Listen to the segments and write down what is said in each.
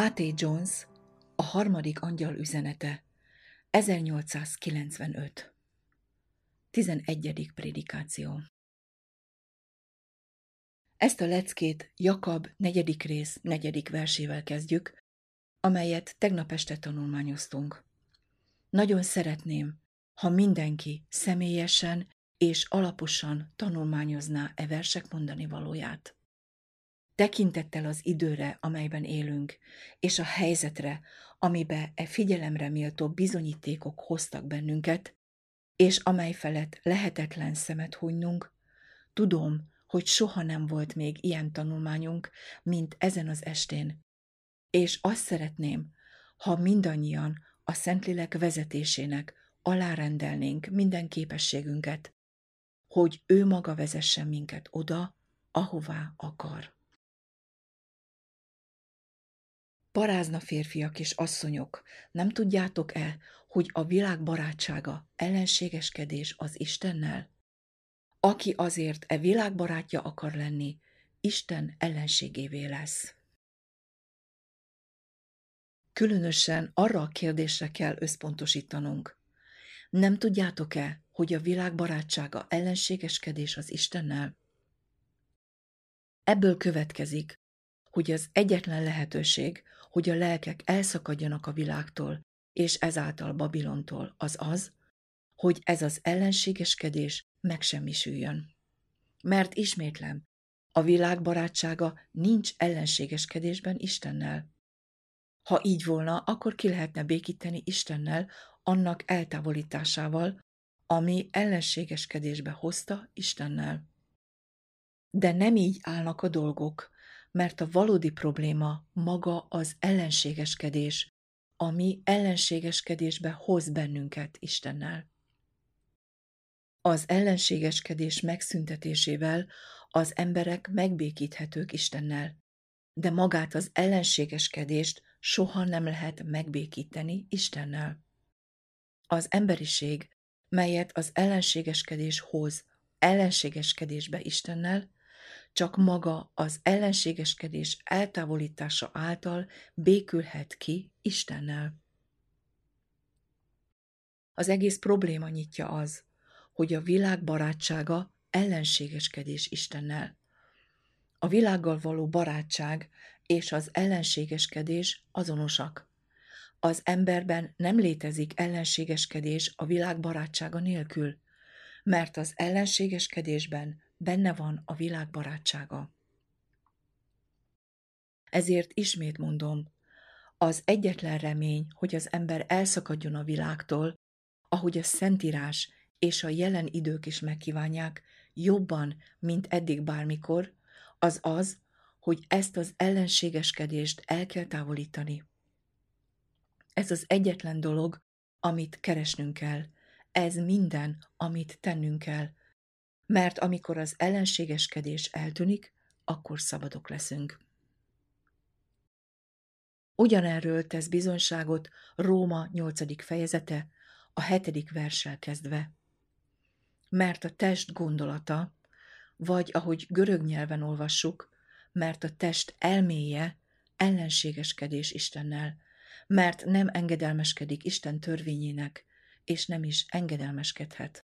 A.T. Jones, a harmadik angyal üzenete, 1895. 11. prédikáció Ezt a leckét Jakab negyedik rész negyedik versével kezdjük, amelyet tegnap este tanulmányoztunk. Nagyon szeretném, ha mindenki személyesen és alaposan tanulmányozná e versek mondani valóját. Tekintettel az időre, amelyben élünk, és a helyzetre, amibe e figyelemre méltó bizonyítékok hoztak bennünket, és amely felett lehetetlen szemet hunynunk, tudom, hogy soha nem volt még ilyen tanulmányunk, mint ezen az estén. És azt szeretném, ha mindannyian a Szentlélek vezetésének alárendelnénk minden képességünket, hogy ő maga vezessen minket oda, ahová akar. Parázna férfiak és asszonyok, nem tudjátok-e, hogy a világ barátsága ellenségeskedés az Istennel? Aki azért e világ barátja akar lenni, Isten ellenségévé lesz. Különösen arra a kérdésre kell összpontosítanunk. Nem tudjátok-e, hogy a világ barátsága ellenségeskedés az Istennel? Ebből következik, hogy az egyetlen lehetőség, hogy a lelkek elszakadjanak a világtól, és ezáltal Babilontól, az az, hogy ez az ellenségeskedés megsemmisüljön. Mert ismétlem, a világ barátsága nincs ellenségeskedésben Istennel. Ha így volna, akkor ki lehetne békíteni Istennel annak eltávolításával, ami ellenségeskedésbe hozta Istennel. De nem így állnak a dolgok, mert a valódi probléma maga az ellenségeskedés, ami ellenségeskedésbe hoz bennünket Istennel. Az ellenségeskedés megszüntetésével az emberek megbékíthetők Istennel, de magát az ellenségeskedést soha nem lehet megbékíteni Istennel. Az emberiség, melyet az ellenségeskedés hoz ellenségeskedésbe Istennel, csak maga az ellenségeskedés eltávolítása által békülhet ki Istennel. Az egész probléma nyitja az, hogy a világ barátsága ellenségeskedés Istennel. A világgal való barátság és az ellenségeskedés azonosak. Az emberben nem létezik ellenségeskedés a világ barátsága nélkül, mert az ellenségeskedésben benne van a világ barátsága. Ezért ismét mondom, az egyetlen remény, hogy az ember elszakadjon a világtól, ahogy a Szentírás és a jelen idők is megkívánják, jobban, mint eddig bármikor, az az, hogy ezt az ellenségeskedést el kell távolítani. Ez az egyetlen dolog, amit keresnünk kell. Ez minden, amit tennünk kell, mert amikor az ellenségeskedés eltűnik, akkor szabadok leszünk. Ugyanerről tesz bizonyságot Róma 8. fejezete, a 7. verssel kezdve. Mert a test gondolata, vagy ahogy görög nyelven olvassuk, mert a test elméje ellenségeskedés Istennel, mert nem engedelmeskedik Isten törvényének, és nem is engedelmeskedhet.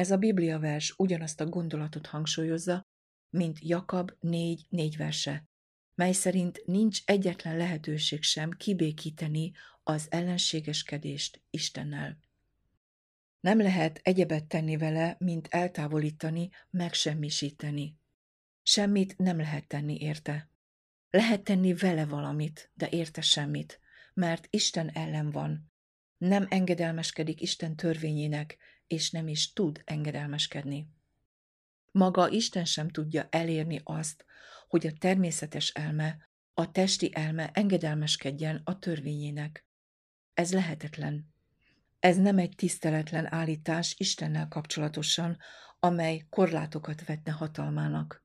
Ez a Biblia vers ugyanazt a gondolatot hangsúlyozza, mint Jakab 4-4 verse, mely szerint nincs egyetlen lehetőség sem kibékíteni az ellenségeskedést Istennel. Nem lehet egyebet tenni vele, mint eltávolítani, megsemmisíteni. Semmit nem lehet tenni érte. Lehet tenni vele valamit, de érte semmit, mert Isten ellen van. Nem engedelmeskedik Isten törvényének, és nem is tud engedelmeskedni. Maga Isten sem tudja elérni azt, hogy a természetes elme, a testi elme engedelmeskedjen a törvényének. Ez lehetetlen. Ez nem egy tiszteletlen állítás Istennel kapcsolatosan, amely korlátokat vetne hatalmának.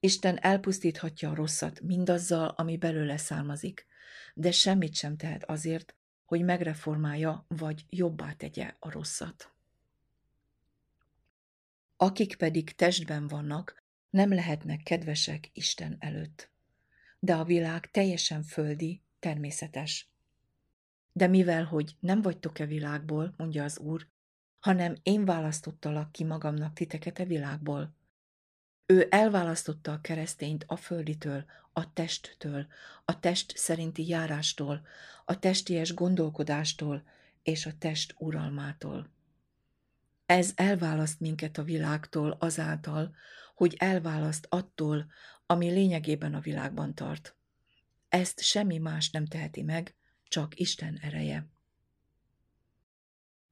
Isten elpusztíthatja a rosszat mindazzal, ami belőle származik, de semmit sem tehet azért, hogy megreformálja vagy jobbá tegye a rosszat. Akik pedig testben vannak, nem lehetnek kedvesek Isten előtt. de a világ teljesen földi, természetes. De mivel, hogy nem vagytok-e világból, mondja az Úr, hanem én választottalak ki magamnak titeket e világból. Ő elválasztotta a keresztényt a földitől, a testtől, a test szerinti járástól, a testies gondolkodástól és a test uralmától. Ez elválaszt minket a világtól azáltal, hogy elválaszt attól, ami lényegében a világban tart. Ezt semmi más nem teheti meg, csak Isten ereje.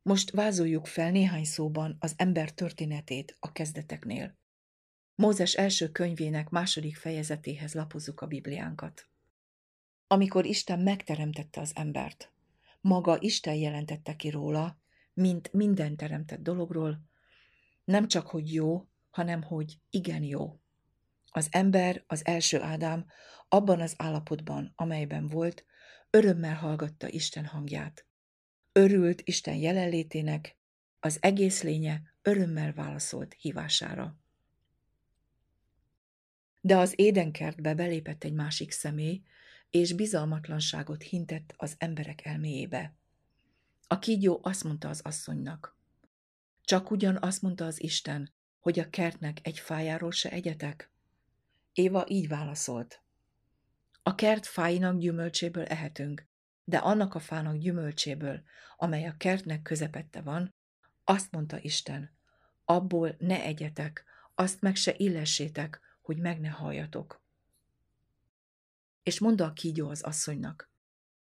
Most vázoljuk fel néhány szóban az ember történetét a kezdeteknél. Mózes első könyvének második fejezetéhez lapozzuk a Bibliánkat. Amikor Isten megteremtette az embert, maga Isten jelentette ki róla, mint minden teremtett dologról, nem csak, hogy jó, hanem, hogy igen jó. Az ember, az első Ádám abban az állapotban, amelyben volt, örömmel hallgatta Isten hangját. Örült Isten jelenlétének, az egész lénye örömmel válaszolt hívására. De az édenkertbe belépett egy másik személy, és bizalmatlanságot hintett az emberek elméjébe. A kígyó azt mondta az asszonynak, csak ugyan azt mondta az Isten, hogy a kertnek egy fájáról se egyetek? Éva így válaszolt. A kert fáinak gyümölcséből ehetünk, de annak a fának gyümölcséből, amely a kertnek közepette van, azt mondta Isten, abból ne egyetek, azt meg se illessétek, hogy meg ne halljatok. És mondta a kígyó az asszonynak,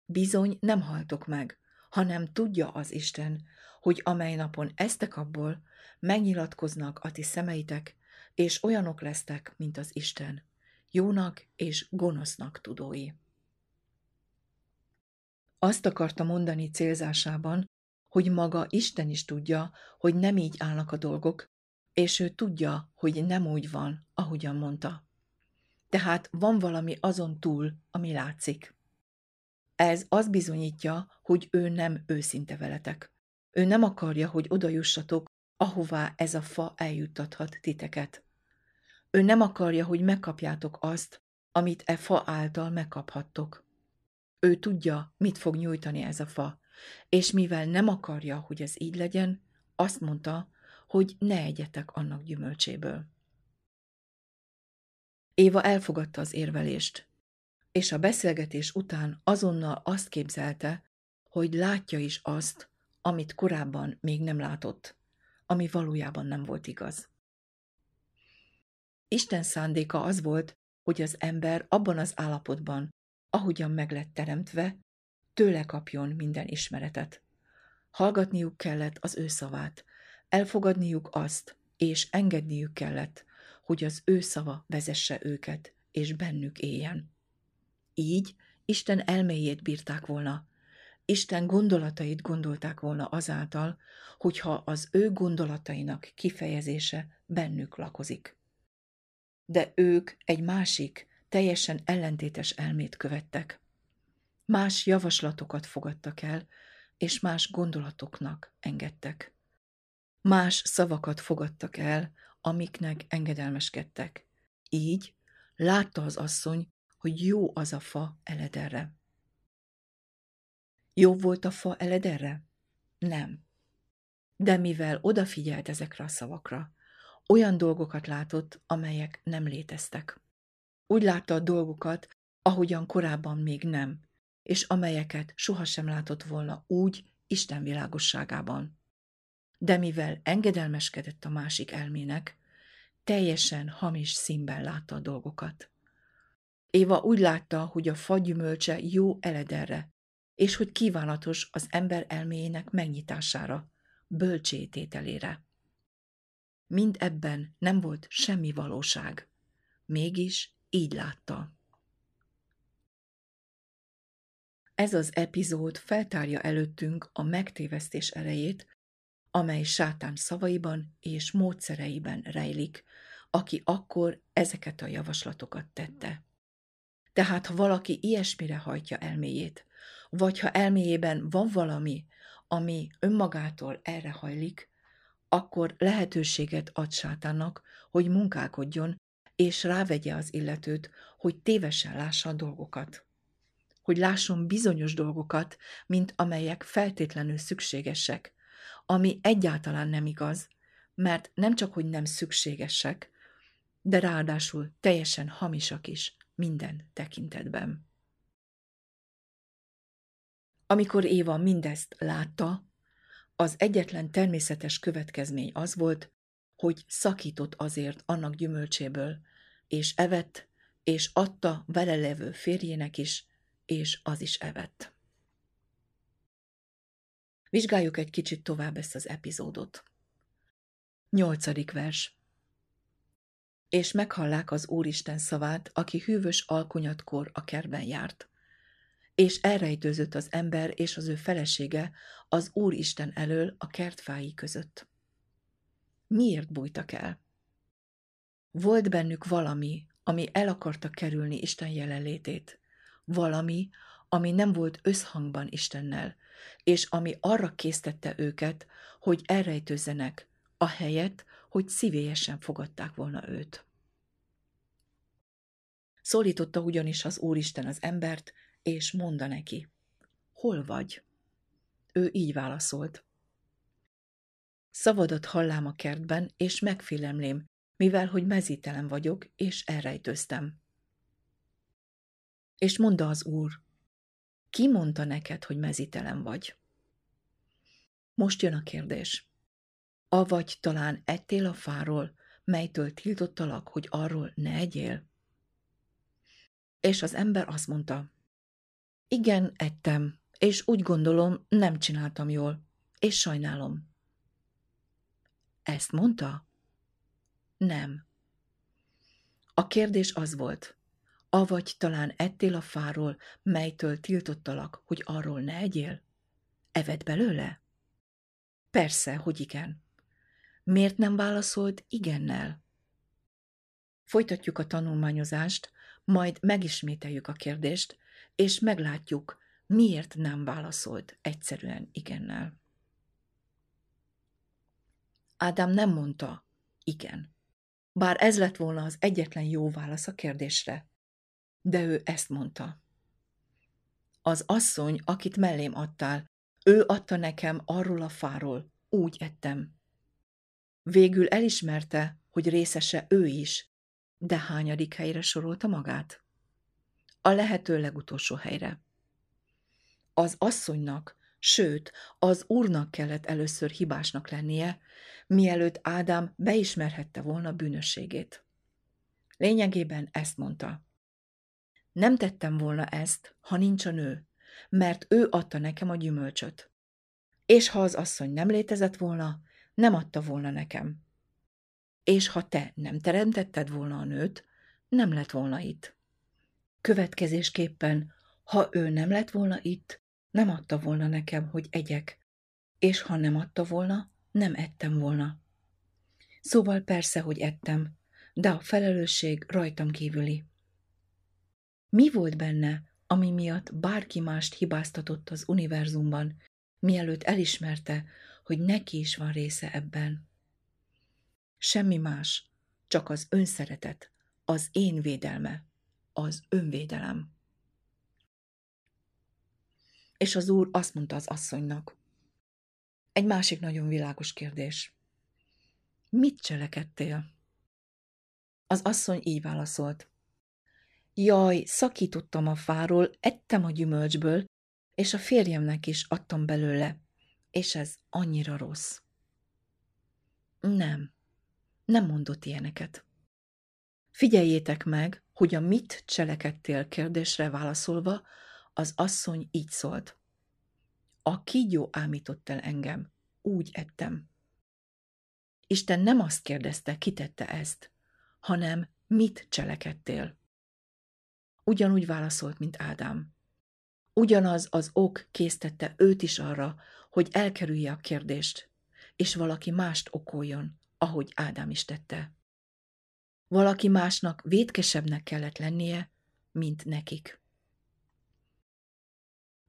bizony nem haltok meg, hanem tudja az Isten, hogy amely napon eztek abból, megnyilatkoznak a ti szemeitek, és olyanok lesztek, mint az Isten, jónak és gonosznak tudói. Azt akarta mondani célzásában, hogy maga Isten is tudja, hogy nem így állnak a dolgok, és ő tudja, hogy nem úgy van, ahogyan mondta. Tehát van valami azon túl, ami látszik. Ez az bizonyítja, hogy ő nem őszinte veletek. Ő nem akarja, hogy odajussatok, ahová ez a fa eljuttathat titeket. Ő nem akarja, hogy megkapjátok azt, amit e fa által megkaphattok. Ő tudja, mit fog nyújtani ez a fa, és mivel nem akarja, hogy ez így legyen, azt mondta, hogy ne egyetek annak gyümölcséből. Éva elfogadta az érvelést, és a beszélgetés után azonnal azt képzelte, hogy látja is azt, amit korábban még nem látott, ami valójában nem volt igaz. Isten szándéka az volt, hogy az ember abban az állapotban, ahogyan meg lett teremtve, tőle kapjon minden ismeretet. Hallgatniuk kellett az ő szavát, elfogadniuk azt, és engedniük kellett, hogy az ő szava vezesse őket, és bennük éljen. Így Isten elméjét bírták volna, Isten gondolatait gondolták volna azáltal, hogyha az ő gondolatainak kifejezése bennük lakozik. De ők egy másik, teljesen ellentétes elmét követtek. Más javaslatokat fogadtak el, és más gondolatoknak engedtek. Más szavakat fogadtak el, amiknek engedelmeskedtek. Így látta az asszony, hogy jó az a fa elederre. Jobb volt a fa elederre? Nem. De mivel odafigyelt ezekre a szavakra, olyan dolgokat látott, amelyek nem léteztek. Úgy látta a dolgokat, ahogyan korábban még nem, és amelyeket sohasem látott volna úgy Isten világosságában. De mivel engedelmeskedett a másik elmének, teljesen hamis színben látta a dolgokat. Éva úgy látta, hogy a fagyümölcse jó elederre, és hogy kívánatos az ember elméjének megnyitására, bölcsétételére. Mind ebben nem volt semmi valóság. Mégis így látta. Ez az epizód feltárja előttünk a megtévesztés erejét, amely sátán szavaiban és módszereiben rejlik, aki akkor ezeket a javaslatokat tette. Tehát ha valaki ilyesmire hajtja elméjét, vagy ha elméjében van valami, ami önmagától erre hajlik, akkor lehetőséget ad sátánnak, hogy munkálkodjon, és rávegye az illetőt, hogy tévesen lássa a dolgokat. Hogy lásson bizonyos dolgokat, mint amelyek feltétlenül szükségesek, ami egyáltalán nem igaz, mert nem csak, hogy nem szükségesek, de ráadásul teljesen hamisak is minden tekintetben. Amikor Éva mindezt látta, az egyetlen természetes következmény az volt, hogy szakított azért annak gyümölcséből, és evett, és adta vele levő férjének is, és az is evett. Vizsgáljuk egy kicsit tovább ezt az epizódot. Nyolcadik vers. És meghallák az Úristen szavát, aki hűvös alkonyatkor a kerben járt. És elrejtőzött az ember és az ő felesége az Úristen elől a kertfái között. Miért bújtak el? Volt bennük valami, ami el akarta kerülni Isten jelenlétét. Valami, ami nem volt összhangban Istennel, és ami arra késztette őket, hogy elrejtőzzenek, ahelyett, hogy szívélyesen fogadták volna őt. Szólította ugyanis az Úristen az embert, és mondta neki, hol vagy? Ő így válaszolt. Szavadat hallám a kertben, és megfélemlém, mivel hogy mezítelen vagyok, és elrejtőztem. És mondta az úr, ki mondta neked, hogy mezítelen vagy? Most jön a kérdés. Avagy talán ettél a fáról, melytől tiltottalak, hogy arról ne egyél? És az ember azt mondta, igen, ettem, és úgy gondolom, nem csináltam jól, és sajnálom. Ezt mondta? Nem. A kérdés az volt, avagy talán ettél a fáról, melytől tiltottalak, hogy arról ne egyél? Eved belőle? Persze, hogy igen. Miért nem válaszolt igennel? Folytatjuk a tanulmányozást, majd megismételjük a kérdést, és meglátjuk, miért nem válaszolt egyszerűen igennel. Ádám nem mondta igen, bár ez lett volna az egyetlen jó válasz a kérdésre. De ő ezt mondta. Az asszony, akit mellém adtál, ő adta nekem arról a fáról, úgy ettem. Végül elismerte, hogy részese ő is, de hányadik helyre sorolta magát? A lehető legutolsó helyre. Az asszonynak, sőt, az úrnak kellett először hibásnak lennie, mielőtt Ádám beismerhette volna bűnösségét. Lényegében ezt mondta. Nem tettem volna ezt, ha nincs a nő, mert ő adta nekem a gyümölcsöt. És ha az asszony nem létezett volna, nem adta volna nekem. És ha te nem teremtetted volna a nőt, nem lett volna itt. Következésképpen, ha ő nem lett volna itt, nem adta volna nekem, hogy egyek, és ha nem adta volna, nem ettem volna. Szóval persze, hogy ettem, de a felelősség rajtam kívüli. Mi volt benne, ami miatt bárki mást hibáztatott az univerzumban, mielőtt elismerte, hogy neki is van része ebben? Semmi más, csak az önszeretet, az én védelme, az önvédelem. És az úr azt mondta az asszonynak. Egy másik nagyon világos kérdés. Mit cselekedtél? Az asszony így válaszolt. Jaj, szakítottam a fáról, ettem a gyümölcsből, és a férjemnek is adtam belőle, és ez annyira rossz. Nem, nem mondott ilyeneket. Figyeljétek meg, hogy a mit cselekedtél kérdésre válaszolva, az asszony így szólt. A kígyó ámított el engem, úgy ettem. Isten nem azt kérdezte, kitette ezt, hanem mit cselekedtél. Ugyanúgy válaszolt, mint Ádám. Ugyanaz az ok késztette őt is arra, hogy elkerülje a kérdést, és valaki mást okoljon, ahogy Ádám is tette. Valaki másnak védkesebbnek kellett lennie, mint nekik.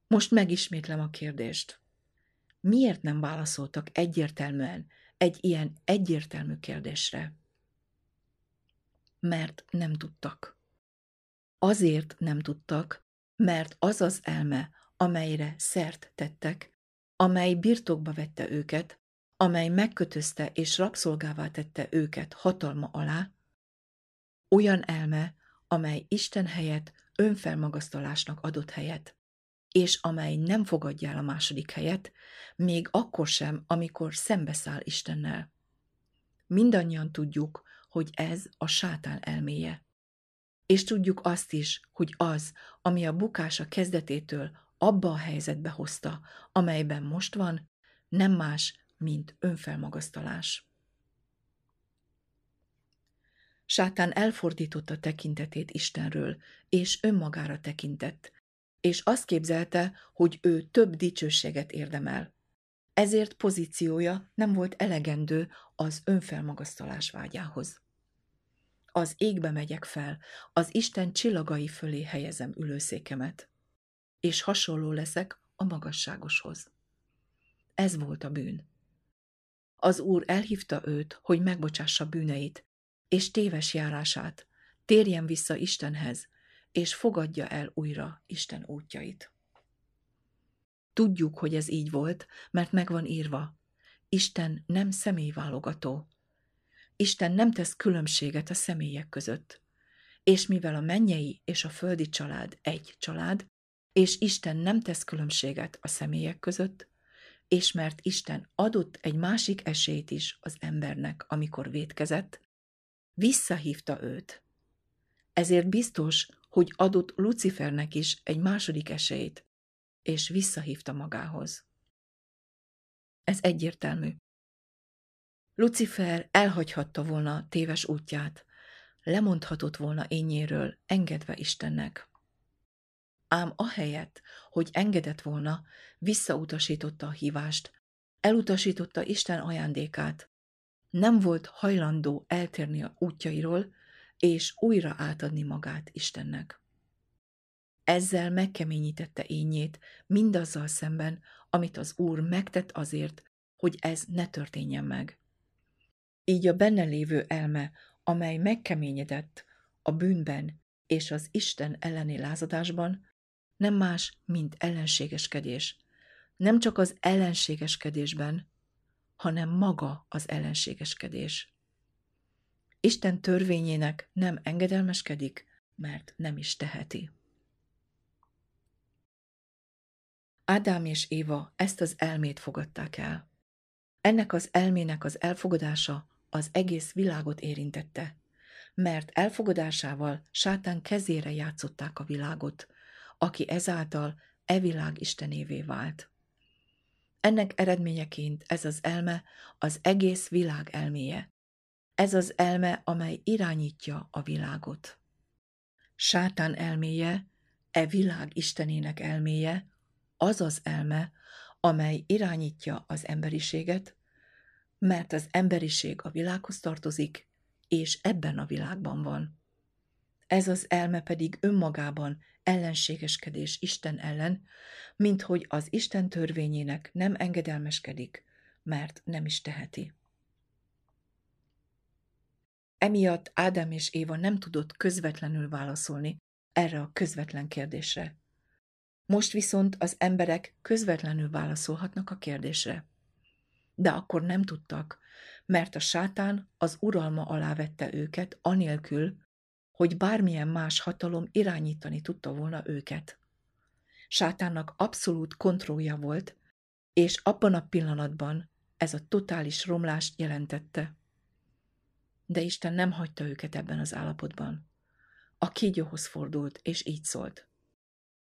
Most megismétlem a kérdést. Miért nem válaszoltak egyértelműen egy ilyen egyértelmű kérdésre? mert nem tudtak. Azért nem tudtak, mert az az elme, amelyre szert tettek, amely birtokba vette őket, amely megkötözte és rabszolgává tette őket hatalma alá, olyan elme, amely Isten helyett önfelmagasztalásnak adott helyet, és amely nem fogadja el a második helyet, még akkor sem, amikor szembeszáll Istennel. Mindannyian tudjuk, hogy ez a sátán elméje. És tudjuk azt is, hogy az, ami a bukása kezdetétől abba a helyzetbe hozta, amelyben most van, nem más, mint önfelmagasztalás. Sátán elfordította tekintetét Istenről, és önmagára tekintett, és azt képzelte, hogy ő több dicsőséget érdemel. Ezért pozíciója nem volt elegendő az önfelmagasztalás vágyához. Az égbe megyek fel, az Isten csillagai fölé helyezem ülőszékemet, és hasonló leszek a magasságoshoz. Ez volt a bűn. Az Úr elhívta őt, hogy megbocsássa bűneit, és téves járását, térjen vissza Istenhez, és fogadja el újra Isten útjait. Tudjuk, hogy ez így volt, mert megvan írva. Isten nem személyválogató. Isten nem tesz különbséget a személyek között. És mivel a mennyei és a földi család egy család, és Isten nem tesz különbséget a személyek között, és mert Isten adott egy másik esélyt is az embernek, amikor vétkezett, visszahívta őt. Ezért biztos, hogy adott Lucifernek is egy második esélyt, és visszahívta magához. Ez egyértelmű. Lucifer elhagyhatta volna téves útját, lemondhatott volna ényéről, engedve Istennek. Ám ahelyett, hogy engedett volna, visszautasította a hívást, elutasította Isten ajándékát, nem volt hajlandó eltérni a útjairól, és újra átadni magát Istennek. Ezzel megkeményítette ényét mindazzal szemben, amit az Úr megtett azért, hogy ez ne történjen meg. Így a benne lévő elme, amely megkeményedett a bűnben és az Isten elleni lázadásban, nem más, mint ellenségeskedés. Nem csak az ellenségeskedésben, hanem maga az ellenségeskedés. Isten törvényének nem engedelmeskedik, mert nem is teheti. Ádám és Éva ezt az elmét fogadták el. Ennek az elmének az elfogadása az egész világot érintette, mert elfogadásával sátán kezére játszották a világot, aki ezáltal e világ istenévé vált. Ennek eredményeként ez az elme az egész világ elméje. Ez az elme, amely irányítja a világot. Sátán elméje, e világ istenének elméje, az az elme, amely irányítja az emberiséget, mert az emberiség a világhoz tartozik, és ebben a világban van. Ez az elme pedig önmagában ellenségeskedés Isten ellen, mint hogy az Isten törvényének nem engedelmeskedik, mert nem is teheti. Emiatt Ádám és Éva nem tudott közvetlenül válaszolni erre a közvetlen kérdésre. Most viszont az emberek közvetlenül válaszolhatnak a kérdésre. De akkor nem tudtak, mert a sátán az uralma alá vette őket anélkül, hogy bármilyen más hatalom irányítani tudta volna őket. Sátánnak abszolút kontrollja volt, és abban a pillanatban ez a totális romlást jelentette. De Isten nem hagyta őket ebben az állapotban. A kígyóhoz fordult, és így szólt.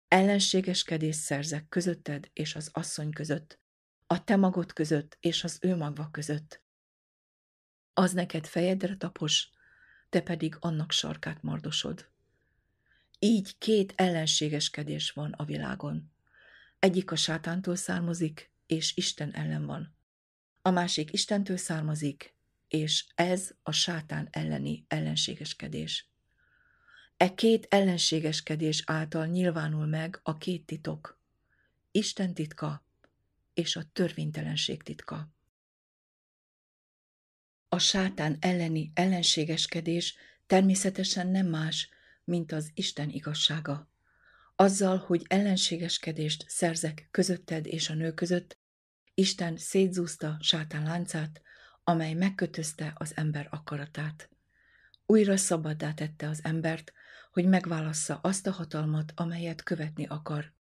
Ellenségeskedés szerzek közötted és az asszony között, a te magod között és az ő magva között. Az neked fejedre tapos, te pedig annak sarkát mardosod. Így két ellenségeskedés van a világon. Egyik a sátántól származik, és Isten ellen van. A másik Istentől származik, és ez a sátán elleni ellenségeskedés. E két ellenségeskedés által nyilvánul meg a két titok, Isten titka és a törvénytelenség titka. A sátán elleni ellenségeskedés természetesen nem más, mint az Isten igazsága. Azzal, hogy ellenségeskedést szerzek közötted és a nő között, Isten szétzúzta sátán láncát, amely megkötözte az ember akaratát. Újra szabaddá tette az embert, hogy megválassza azt a hatalmat, amelyet követni akar,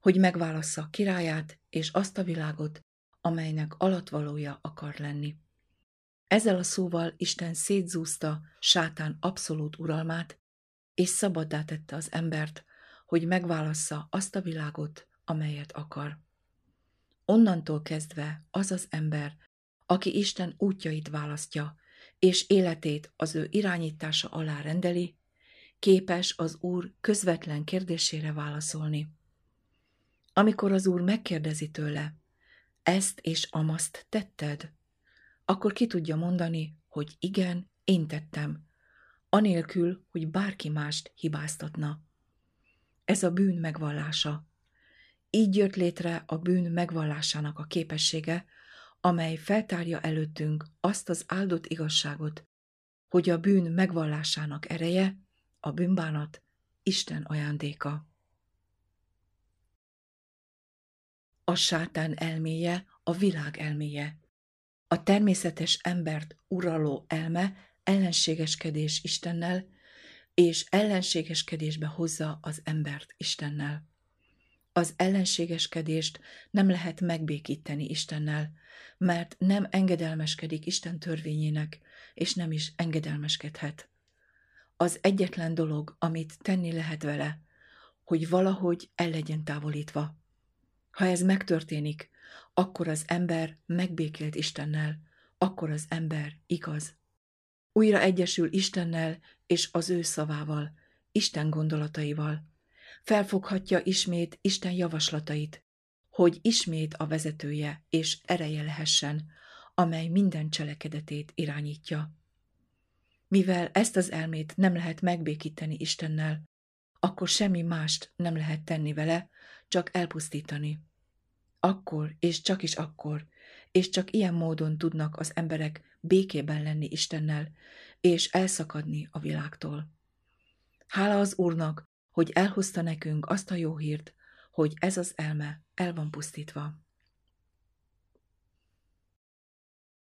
hogy megválassza királyát és azt a világot, amelynek alatvalója akar lenni. Ezzel a szóval Isten szétzúzta sátán abszolút uralmát, és szabaddá tette az embert, hogy megválassza azt a világot, amelyet akar. Onnantól kezdve az az ember, aki Isten útjait választja, és életét az ő irányítása alá rendeli, képes az Úr közvetlen kérdésére válaszolni. Amikor az Úr megkérdezi tőle, ezt és amaszt tetted, akkor ki tudja mondani, hogy igen, én tettem, anélkül, hogy bárki mást hibáztatna. Ez a bűn megvallása. Így jött létre a bűn megvallásának a képessége, amely feltárja előttünk azt az áldott igazságot, hogy a bűn megvallásának ereje, a bűnbánat Isten ajándéka. A sátán elméje a világ elméje. A természetes embert uraló elme ellenségeskedés Istennel, és ellenségeskedésbe hozza az embert Istennel. Az ellenségeskedést nem lehet megbékíteni Istennel, mert nem engedelmeskedik Isten törvényének, és nem is engedelmeskedhet. Az egyetlen dolog, amit tenni lehet vele, hogy valahogy el legyen távolítva. Ha ez megtörténik, akkor az ember megbékélt Istennel, akkor az ember igaz. Újra egyesül Istennel és az ő szavával, Isten gondolataival. Felfoghatja ismét Isten javaslatait, hogy ismét a vezetője és ereje lehessen, amely minden cselekedetét irányítja. Mivel ezt az elmét nem lehet megbékíteni Istennel, akkor semmi mást nem lehet tenni vele, csak elpusztítani. Akkor és csak is akkor, és csak ilyen módon tudnak az emberek békében lenni Istennel, és elszakadni a világtól. Hála az Úrnak, hogy elhozta nekünk azt a jó hírt, hogy ez az elme el van pusztítva.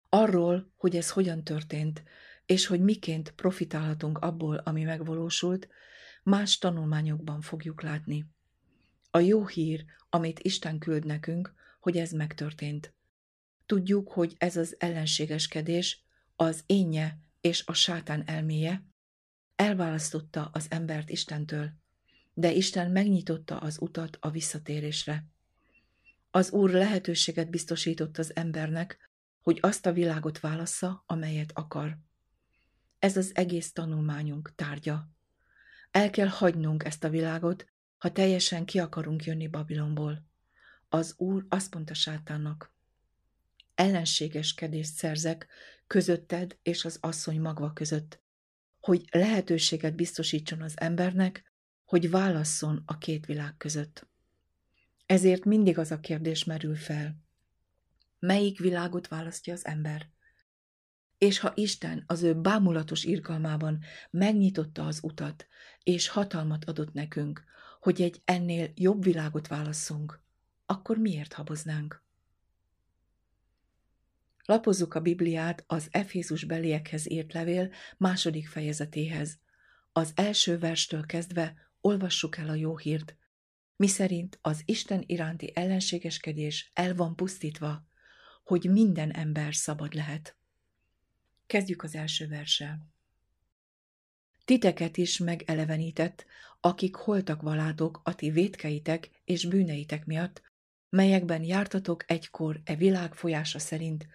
Arról, hogy ez hogyan történt, és hogy miként profitálhatunk abból, ami megvalósult, más tanulmányokban fogjuk látni. A jó hír, amit Isten küld nekünk, hogy ez megtörtént. Tudjuk, hogy ez az ellenségeskedés, az énje és a sátán elméje elválasztotta az embert Istentől, de Isten megnyitotta az utat a visszatérésre. Az Úr lehetőséget biztosított az embernek, hogy azt a világot válassza, amelyet akar. Ez az egész tanulmányunk tárgya. El kell hagynunk ezt a világot, ha teljesen ki akarunk jönni Babilonból. Az Úr azt mondta sátánnak, ellenségeskedést szerzek közötted és az asszony magva között, hogy lehetőséget biztosítson az embernek, hogy válasszon a két világ között. Ezért mindig az a kérdés merül fel. Melyik világot választja az ember? És ha Isten az ő bámulatos irgalmában megnyitotta az utat, és hatalmat adott nekünk, hogy egy ennél jobb világot válasszunk, akkor miért haboznánk? Lapozzuk a Bibliát az Efézus beliekhez írt levél második fejezetéhez. Az első verstől kezdve olvassuk el a jó hírt, miszerint az Isten iránti ellenségeskedés el van pusztítva, hogy minden ember szabad lehet. Kezdjük az első verssel. Titeket is megelevenített, akik holtak valátok a ti vétkeitek és bűneitek miatt, melyekben jártatok egykor e világ folyása szerint,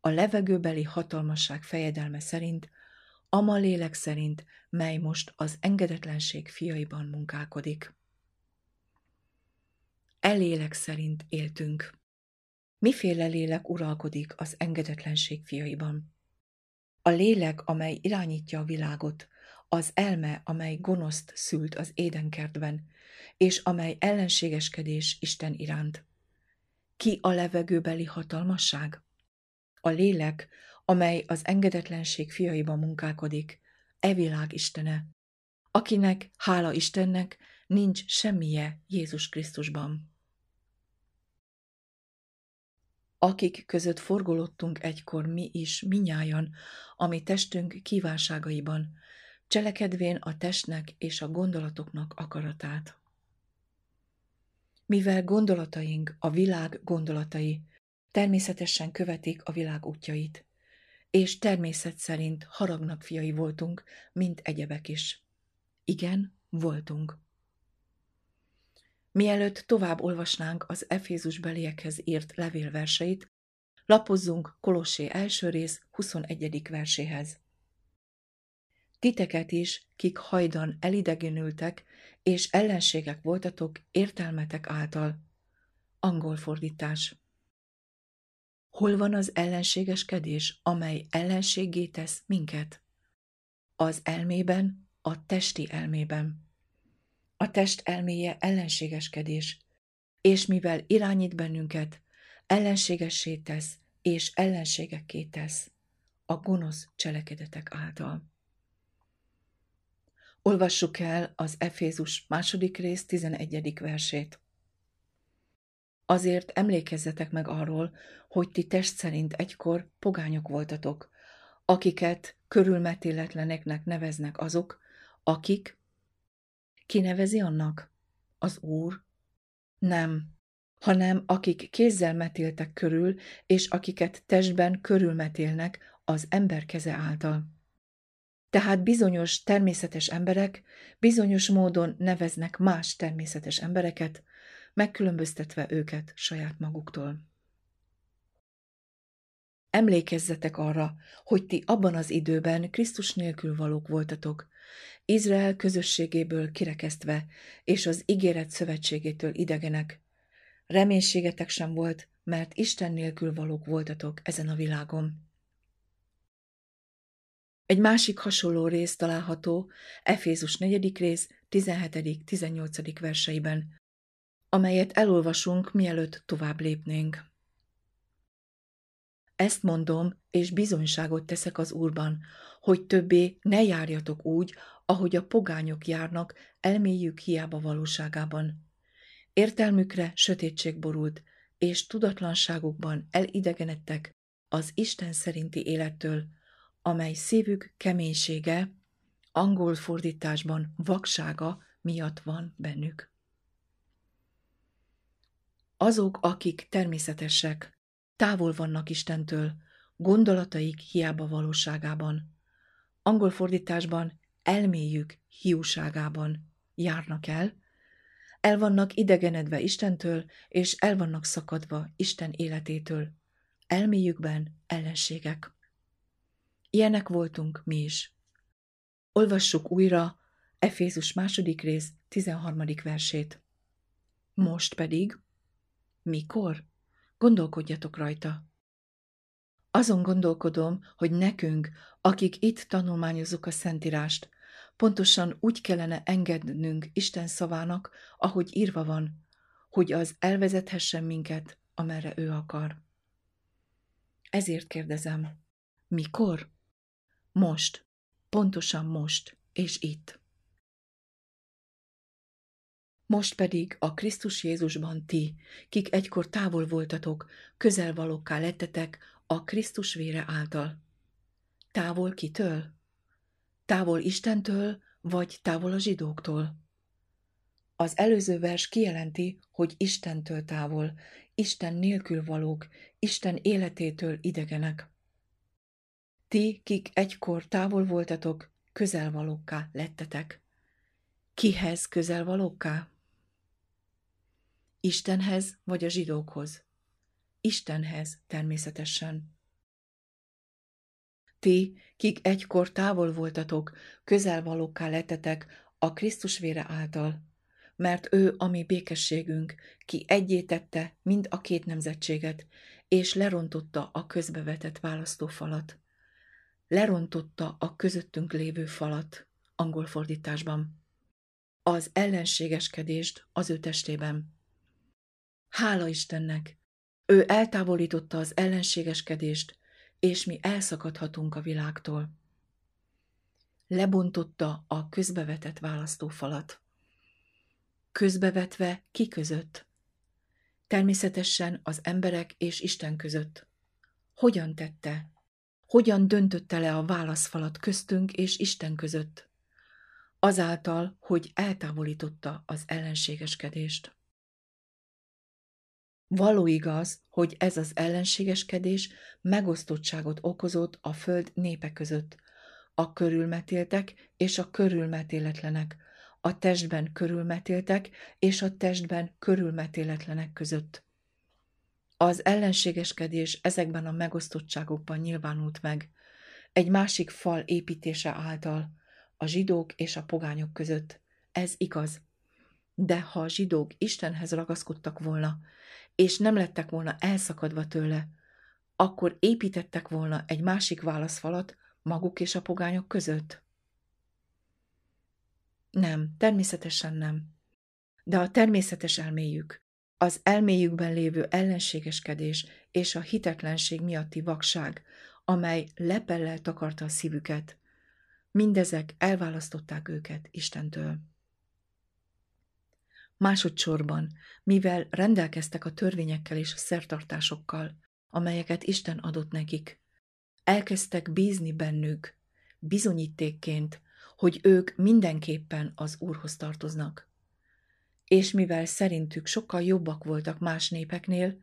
a levegőbeli hatalmasság fejedelme szerint, ama lélek szerint, mely most az engedetlenség fiaiban munkálkodik. Elélek szerint éltünk. Miféle lélek uralkodik az engedetlenség fiaiban? A lélek, amely irányítja a világot, az elme, amely gonoszt szült az édenkertben, és amely ellenségeskedés Isten iránt. Ki a levegőbeli hatalmasság? A lélek, amely az engedetlenség fiaiban munkálkodik, e világ istene, akinek, hála Istennek, nincs semmije Jézus Krisztusban. Akik között forgolottunk egykor mi is, minnyájan, ami testünk kívánságaiban, cselekedvén a testnek és a gondolatoknak akaratát. Mivel gondolataink a világ gondolatai természetesen követik a világ útjait, és természet szerint haragnak fiai voltunk, mint egyebek is. Igen, voltunk. Mielőtt tovább olvasnánk az Efézus beliekhez írt levélverseit, lapozzunk Kolossé első rész 21. verséhez. Titeket is, kik hajdan elidegenültek, és ellenségek voltatok értelmetek által. Angol fordítás. Hol van az ellenségeskedés, amely ellenségé tesz minket? Az elmében, a testi elmében. A test elméje ellenségeskedés, és mivel irányít bennünket, ellenségessé tesz, és ellenségekké tesz a gonosz cselekedetek által. Olvassuk el az Efézus második rész 11. versét. Azért emlékezzetek meg arról, hogy ti test szerint egykor pogányok voltatok, akiket körülmetéletleneknek neveznek azok, akik ki nevezi annak? Az Úr? Nem, hanem akik kézzel metéltek körül, és akiket testben körülmetélnek az ember keze által. Tehát bizonyos természetes emberek bizonyos módon neveznek más természetes embereket, megkülönböztetve őket saját maguktól. Emlékezzetek arra, hogy ti abban az időben Krisztus nélkül valók voltatok, Izrael közösségéből kirekesztve, és az ígéret szövetségétől idegenek. Reménységetek sem volt, mert Isten nélkül valók voltatok ezen a világon. Egy másik hasonló rész található Efézus 4. rész 17.-18. verseiben, amelyet elolvasunk, mielőtt tovább lépnénk. Ezt mondom, és bizonyságot teszek az Úrban, hogy többé ne járjatok úgy, ahogy a pogányok járnak, elmélyük hiába valóságában. Értelmükre sötétség borult, és tudatlanságukban elidegenedtek az Isten szerinti élettől, amely szívük keménysége, angol fordításban vaksága miatt van bennük. Azok, akik természetesek, távol vannak Istentől, gondolataik hiába valóságában. Angol fordításban elméjük hiúságában járnak el, el vannak idegenedve Istentől, és el vannak szakadva Isten életétől. Elméjükben ellenségek. Ilyenek voltunk mi is. Olvassuk újra Efézus második rész 13. versét. Most pedig, mikor? Gondolkodjatok rajta. Azon gondolkodom, hogy nekünk, akik itt tanulmányozunk a Szentírást, pontosan úgy kellene engednünk Isten szavának, ahogy írva van, hogy az elvezethessen minket, amerre ő akar. Ezért kérdezem, mikor? Most, pontosan most, és itt. Most pedig a Krisztus Jézusban ti, kik egykor távol voltatok, közelvalókká lettetek a Krisztus vére által. Távol kitől? Távol Istentől, vagy távol a zsidóktól? Az előző vers kijelenti, hogy Istentől távol, Isten nélkül valók, Isten életétől idegenek. Ti, kik egykor távol voltatok, közelvalókká lettetek. Kihez közelvalókká? Istenhez vagy a zsidókhoz? Istenhez természetesen. Ti, kik egykor távol voltatok, közelvalókká lettetek a Krisztus vére által, mert ő a mi békességünk, ki egyétette mind a két nemzetséget, és lerontotta a közbevetett választófalat lerontotta a közöttünk lévő falat, angol fordításban. Az ellenségeskedést az ő testében. Hála Istennek! Ő eltávolította az ellenségeskedést, és mi elszakadhatunk a világtól. lebontotta a közbevetett választófalat. Közbevetve ki között? Természetesen az emberek és Isten között. Hogyan tette? Hogyan döntötte le a válaszfalat köztünk és Isten között? Azáltal, hogy eltávolította az ellenségeskedést. Való igaz, hogy ez az ellenségeskedés megosztottságot okozott a föld népe között, a körülmetéltek és a körülmetéletlenek, a testben körülmetéltek és a testben körülmetéletlenek között. Az ellenségeskedés ezekben a megosztottságokban nyilvánult meg, egy másik fal építése által, a zsidók és a pogányok között. Ez igaz. De ha a zsidók Istenhez ragaszkodtak volna, és nem lettek volna elszakadva tőle, akkor építettek volna egy másik válaszfalat maguk és a pogányok között? Nem, természetesen nem. De a természetes elméjük, az elméjükben lévő ellenségeskedés és a hitetlenség miatti vakság, amely lepellel takarta a szívüket, mindezek elválasztották őket Istentől. Másodszorban, mivel rendelkeztek a törvényekkel és a szertartásokkal, amelyeket Isten adott nekik, elkezdtek bízni bennük, bizonyítékként, hogy ők mindenképpen az Úrhoz tartoznak. És mivel szerintük sokkal jobbak voltak más népeknél,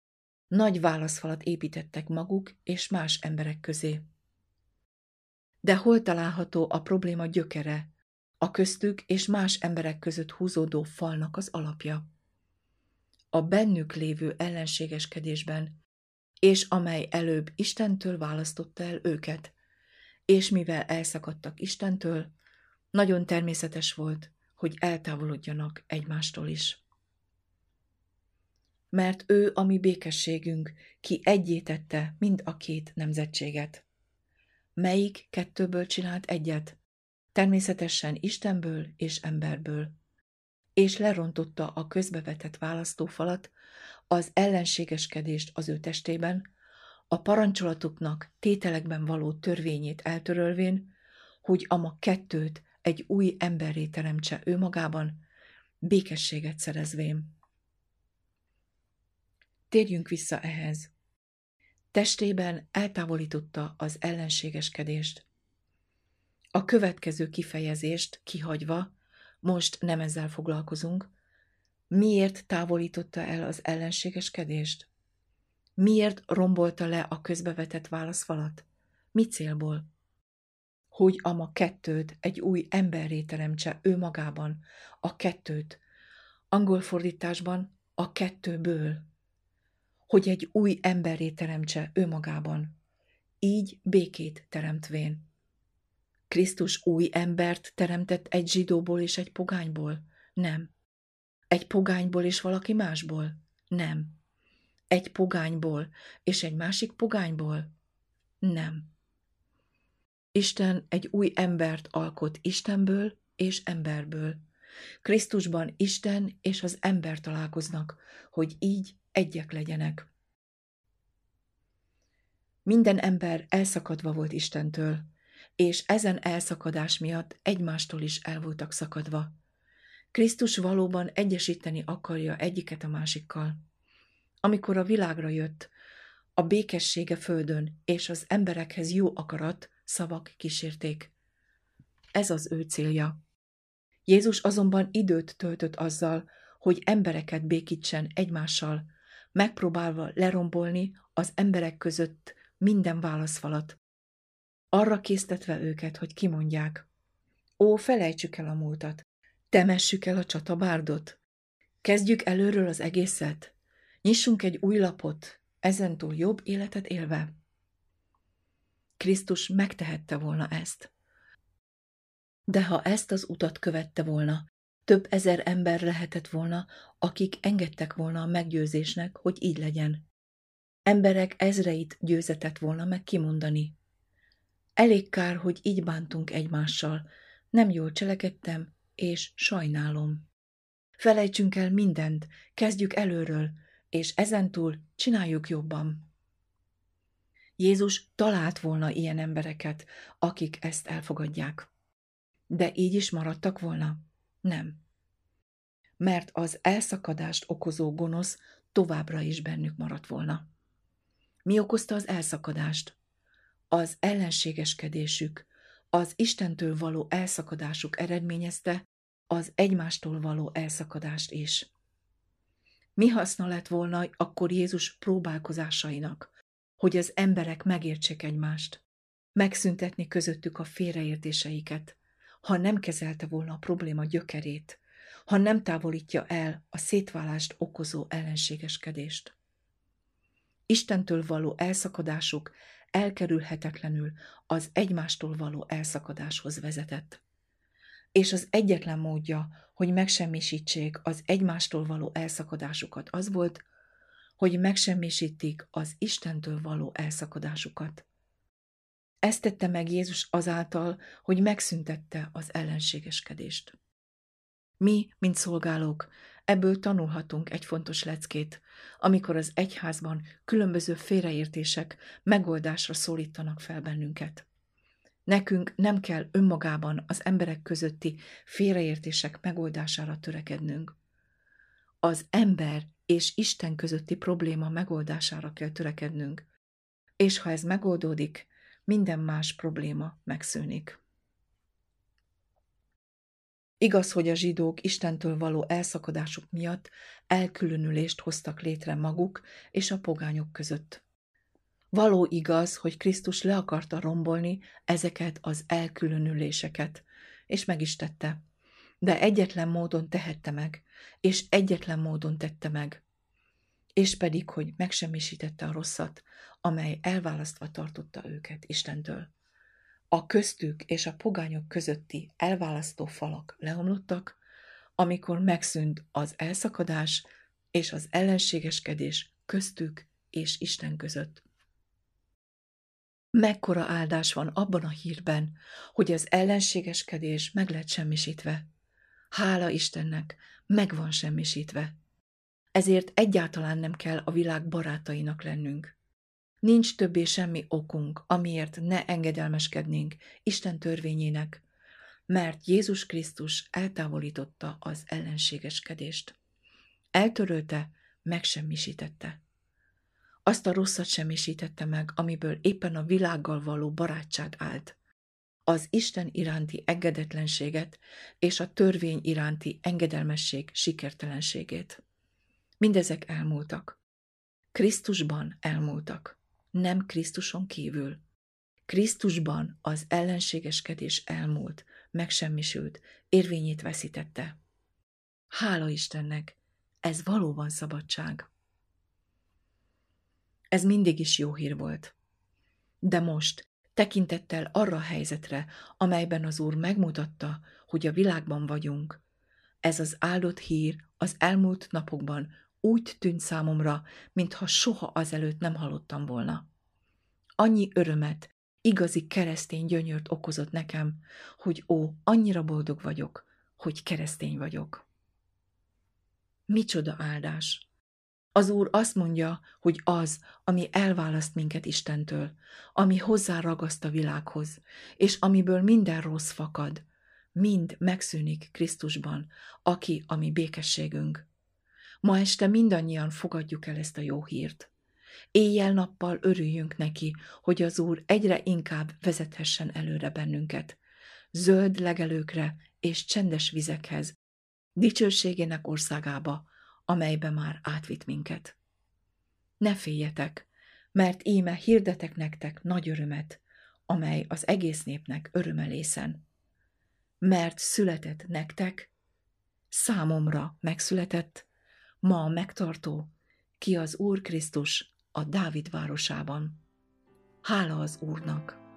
nagy válaszfalat építettek maguk és más emberek közé. De hol található a probléma gyökere, a köztük és más emberek között húzódó falnak az alapja? A bennük lévő ellenségeskedésben, és amely előbb Istentől választotta el őket, és mivel elszakadtak Istentől, nagyon természetes volt, hogy eltávolodjanak egymástól is. Mert ő a mi békességünk, ki egyétette mind a két nemzetséget. Melyik kettőből csinált egyet? Természetesen Istenből és emberből. És lerontotta a közbevetett választófalat, az ellenségeskedést az ő testében, a parancsolatoknak tételekben való törvényét eltörölvén, hogy ama kettőt egy új emberré teremtse ő magában, békességet szerezvén. Térjünk vissza ehhez. Testében eltávolította az ellenségeskedést. A következő kifejezést kihagyva, most nem ezzel foglalkozunk, miért távolította el az ellenségeskedést? Miért rombolta le a közbevetett válaszfalat? Mi célból? Hogy ama kettőt egy új emberré teremtse ő magában, a kettőt, angol fordításban a kettőből, hogy egy új emberré teremtse ő magában, így békét teremtvén. Krisztus új embert teremtett egy zsidóból és egy pogányból? Nem. Egy pogányból és valaki másból? Nem. Egy pogányból és egy másik pogányból? Nem. Isten egy új embert alkot Istenből és emberből. Krisztusban Isten és az ember találkoznak, hogy így egyek legyenek. Minden ember elszakadva volt Istentől, és ezen elszakadás miatt egymástól is el voltak szakadva. Krisztus valóban egyesíteni akarja egyiket a másikkal. Amikor a világra jött, a békessége földön és az emberekhez jó akarat szavak kísérték. Ez az ő célja. Jézus azonban időt töltött azzal, hogy embereket békítsen egymással, megpróbálva lerombolni az emberek között minden válaszfalat. Arra késztetve őket, hogy kimondják. Ó, felejtsük el a múltat, temessük el a csatabárdot, kezdjük előről az egészet, nyissunk egy új lapot, ezentúl jobb életet élve. Krisztus megtehette volna ezt. De ha ezt az utat követte volna, több ezer ember lehetett volna, akik engedtek volna a meggyőzésnek, hogy így legyen. Emberek ezreit győzetett volna meg kimondani. Elég kár, hogy így bántunk egymással, nem jól cselekedtem, és sajnálom. Felejtsünk el mindent, kezdjük előről, és ezentúl csináljuk jobban. Jézus talált volna ilyen embereket, akik ezt elfogadják. De így is maradtak volna? Nem. Mert az elszakadást okozó gonosz továbbra is bennük maradt volna. Mi okozta az elszakadást? Az ellenségeskedésük, az Istentől való elszakadásuk eredményezte az egymástól való elszakadást is. Mi haszna lett volna akkor Jézus próbálkozásainak, hogy az emberek megértsék egymást, megszüntetni közöttük a félreértéseiket, ha nem kezelte volna a probléma gyökerét, ha nem távolítja el a szétválást okozó ellenségeskedést. Istentől való elszakadásuk elkerülhetetlenül az egymástól való elszakadáshoz vezetett. És az egyetlen módja, hogy megsemmisítsék az egymástól való elszakadásukat az volt, hogy megsemmisítik az Istentől való elszakadásukat. Ezt tette meg Jézus azáltal, hogy megszüntette az ellenségeskedést. Mi, mint szolgálók, ebből tanulhatunk egy fontos leckét, amikor az egyházban különböző félreértések megoldásra szólítanak fel bennünket. Nekünk nem kell önmagában az emberek közötti félreértések megoldására törekednünk. Az ember és Isten közötti probléma megoldására kell törekednünk, és ha ez megoldódik, minden más probléma megszűnik. Igaz, hogy a zsidók Istentől való elszakadásuk miatt elkülönülést hoztak létre maguk és a pogányok között. Való igaz, hogy Krisztus le akarta rombolni ezeket az elkülönüléseket, és meg is tette. De egyetlen módon tehette meg, és egyetlen módon tette meg. És pedig, hogy megsemmisítette a rosszat, amely elválasztva tartotta őket Istentől. A köztük és a pogányok közötti elválasztó falak leomlottak, amikor megszűnt az elszakadás és az ellenségeskedés köztük és Isten között. Mekkora áldás van abban a hírben, hogy az ellenségeskedés meg lett semmisítve. Hála Istennek, meg van semmisítve. Ezért egyáltalán nem kell a világ barátainak lennünk. Nincs többé semmi okunk, amiért ne engedelmeskednénk Isten törvényének, mert Jézus Krisztus eltávolította az ellenségeskedést. Eltörölte, megsemmisítette. Azt a rosszat semmisítette meg, amiből éppen a világgal való barátság állt. Az Isten iránti engedetlenséget és a törvény iránti engedelmesség sikertelenségét. Mindezek elmúltak. Krisztusban elmúltak nem Krisztuson kívül. Krisztusban az ellenségeskedés elmúlt, megsemmisült, érvényét veszítette. Hála Istennek, ez valóban szabadság. Ez mindig is jó hír volt. De most, tekintettel arra a helyzetre, amelyben az Úr megmutatta, hogy a világban vagyunk, ez az áldott hír az elmúlt napokban úgy tűnt számomra, mintha soha azelőtt nem hallottam volna. Annyi örömet, igazi keresztény gyönyört okozott nekem, hogy ó, annyira boldog vagyok, hogy keresztény vagyok. Micsoda áldás! Az Úr azt mondja, hogy az, ami elválaszt minket Istentől, ami hozzáragaszt a világhoz, és amiből minden rossz fakad, mind megszűnik Krisztusban, aki a mi békességünk. Ma este mindannyian fogadjuk el ezt a jó hírt. Éjjel-nappal örüljünk neki, hogy az Úr egyre inkább vezethessen előre bennünket. Zöld legelőkre és csendes vizekhez, dicsőségének országába, amelybe már átvitt minket. Ne féljetek, mert íme hirdetek nektek nagy örömet, amely az egész népnek örömelészen. Mert született nektek, számomra megszületett, ma a megtartó, ki az Úr Krisztus a Dávid városában. Hála az Úrnak!